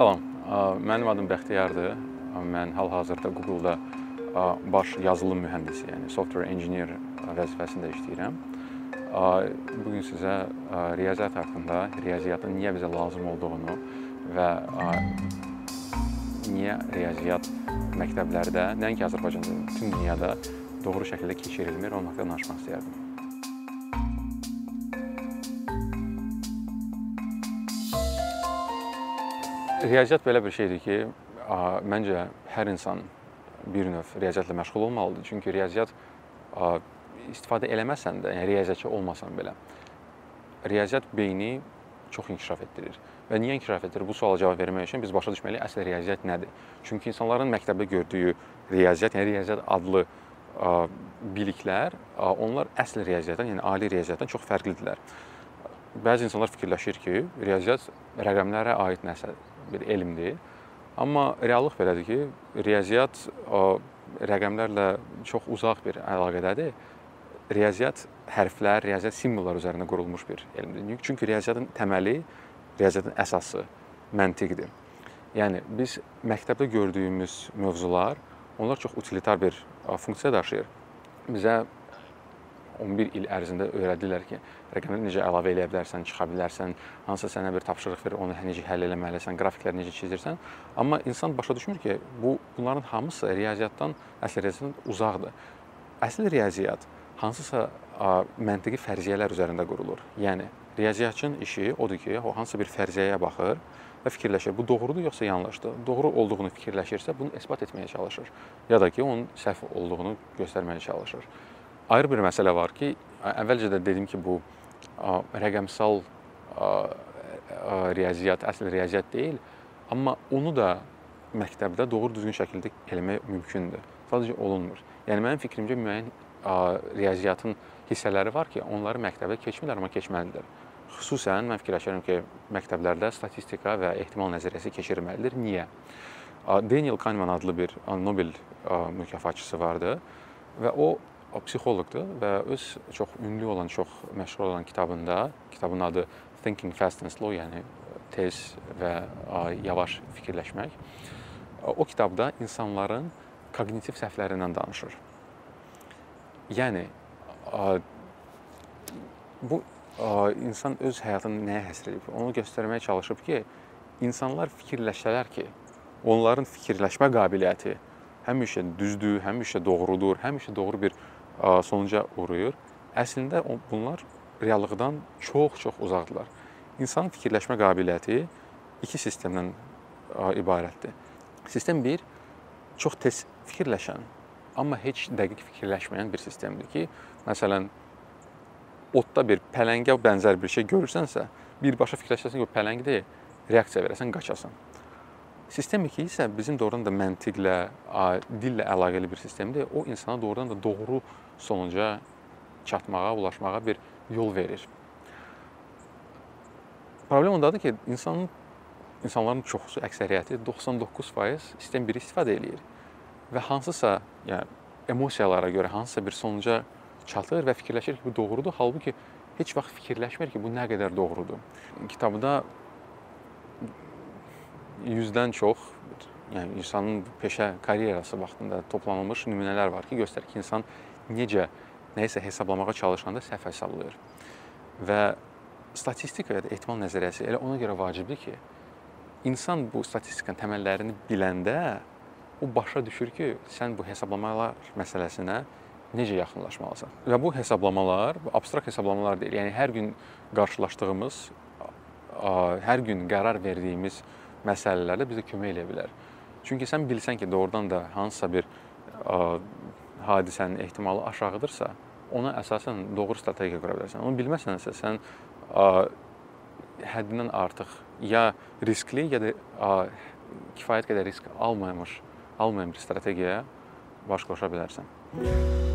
Salam, mənim adım Bəxtiyardır. Mən hal-hazırda Google-da baş yazılım mühəndisi, yəni software engineer vəzifəsində işləyirəm. Bu gün sizə riyaziyyat haqqında, riyaziyyatın niyə bizə lazım olduğunu və niyə riyaziyyat məktəblərdə, nəinki Azərbaycanda, bütün dünyada doğru şəkildə keçirilmir, onun haqqında danışmaq istəyərdim. Riyaziyyat belə bir şeydir ki, məncə hər insan bir növ riyaziyyatla məşğul olmalıdır. Çünki riyaziyyat istifadə eləməsən də, yəni riyaziyyatçı olmasan belə, riyaziyyat beyni çox inkişaf etdirir. Və niyə inkişaf etdirir? Bu suala cavab vermək üçün biz başa düşməliyik əsl riyaziyyat nədir? Çünki insanların məktəbdə gördüyü riyaziyyat, yəni riyaziyyat adlı biliklər, onlar əsl riyaziyyatdan, yəni ali riyaziyyatdan çox fərqlidirlər. Bəzi insanlar fikirləşir ki, riyaziyyat rəqəmlərə aid nəsə bir elmdir. Amma reallıq belədir ki, riyaziyyat rəqəmlərlə çox uzaq bir əlaqədədir. Riyaziyyat hərflər, riyaziyyat simvollar üzərində qurulmuş bir elmdir. Çünki riyaziyyatın təməli, riyaziyyatın əsası məntiqdir. Yəni biz məktəbdə gördüyümüz mövzular, onlar çox utilitar bir funksiya daşıyır. Bizə 11 il ərzində öyrədirlər ki, rəqəmləri necə əlavə eləyə bilərsən, çıxa bilərsən, hansısa sənə bir tapşırıq verir, onu necə həll etməlisən, qrafikləri necə çizirsən. Amma insan başa düşmür ki, bu bunların hamısı riyaziyyatdan, əsl riyaziyyatdan uzaqdır. Əsl riyaziyyat hansısa məntiqi fərziyyələr üzərində qurulur. Yəni riyaziyyatçının işi odur ki, o hansısa bir fərziyyəyə baxır və fikirləşir, bu doğrudur yoxsa yanlışdır. Doğru olduğunu fikirləşirsə, bunu isbat etməyə çalışır. Ya da ki, onun səhv olduğunu göstərməyə çalışır. Ayrı bir məsələ var ki, əvvəlcə də dedim ki, bu rəqəmsal riyaziyyat, əsl riyaziyyat deyil, amma onu da məktəbdə doğru düzgün şəkildə eləmək mümkündür. Sadəcə olunmur. Yəni mənim fikrimcə müəyyən riyaziyyatın hissələri var ki, onları məktəbdə keçmirlər, amma keçməlidir. Xüsusən mən fikirləşirəm ki, məktəblərdə statistika və ehtimal nəzəriyyəsi keçirilməlidir. Niyə? Daniel Kahneman adlı bir Nobel mükafatçısı vardı və o psixoloqdur və öz çox ünlü olan, çox məşhur olan kitabında, kitabın adı Thinking Fast and Slow, yəni tez və yavaş fikirləşmək. O kitabda insanların koqnitiv səhvlərindən danışır. Yəni bu insan öz həyatını nəyə həsr edib? Onu göstərməyə çalışıb ki, insanlar fikirləşsələr ki, onların fikirləşmə qabiliyyəti həmişə düzdür, həmişə doğrudur, həmişə doğru bir sonuca uğrayır. Əslində bunlar reallıqdan çox-çox uzaqdırlar. İnsanın fikirləşmə qabiliyyəti iki sistemdən ibarətdir. Sistem 1 çox tez fikirləşən, amma heç dəqiq fikirləşməyən bir sistemdir ki, məsələn, otda bir pələngə bənzər bir şey görürsənsə, birbaşa fikirləşəsən ki, o pələngdir, reaksiya verəsən, qaçasan. Sistem 2 isə bizim doğrudan da məntiqlə, dillə əlaqəli bir sistemdir. O insana doğrudan da doğru sonuca çatmağa, ulaşmağa bir yol verir. Problem ondadır ki, insanın insanların çoxusu, əksəriyyəti 99% sistem 1-i istifadə eləyir və hansısa, yəni emosiyalara görə hansısa bir sonuca çatır və fikirləşir ki, bu doğrudur. Halbuki heç vaxt fikirləşmir ki, bu nə qədər doğrudur. Kitabda 100-dən çox, yəni insanın peşə karyerası vaxtında toplanılmış nümunələr var ki, göstərir ki, insan necə nəyisə hesablamağa çalışanda səhv hesablayır. Və statistika ya da ehtimal nəzəriyyəsi elə ona görə vacibdir ki, insan bu statistikanın təməllərini biləndə o başa düşür ki, sən bu hesablamalar məsələsinə necə yaxınlaşmalısan. Və bu hesablamalar, bu abstrakt hesablamalar deyil. Yəni hər gün qarşılaşdığımız, hər gün qərar verdiyimiz məsələlərdə bizə kömək edə bilər. Çünki sən bilsən ki, doğrudan da hansısa bir ə, hadisənin ehtimalı aşağıdırsa, ona əsasən doğru strategiya qura bilərsən. Onu bilməsənsə, sən ə, həddindən artıq ya riskli, ya da ə, kifayət qədər risk almamış, almayan bir strategiyaya baş qoşa bilərsən.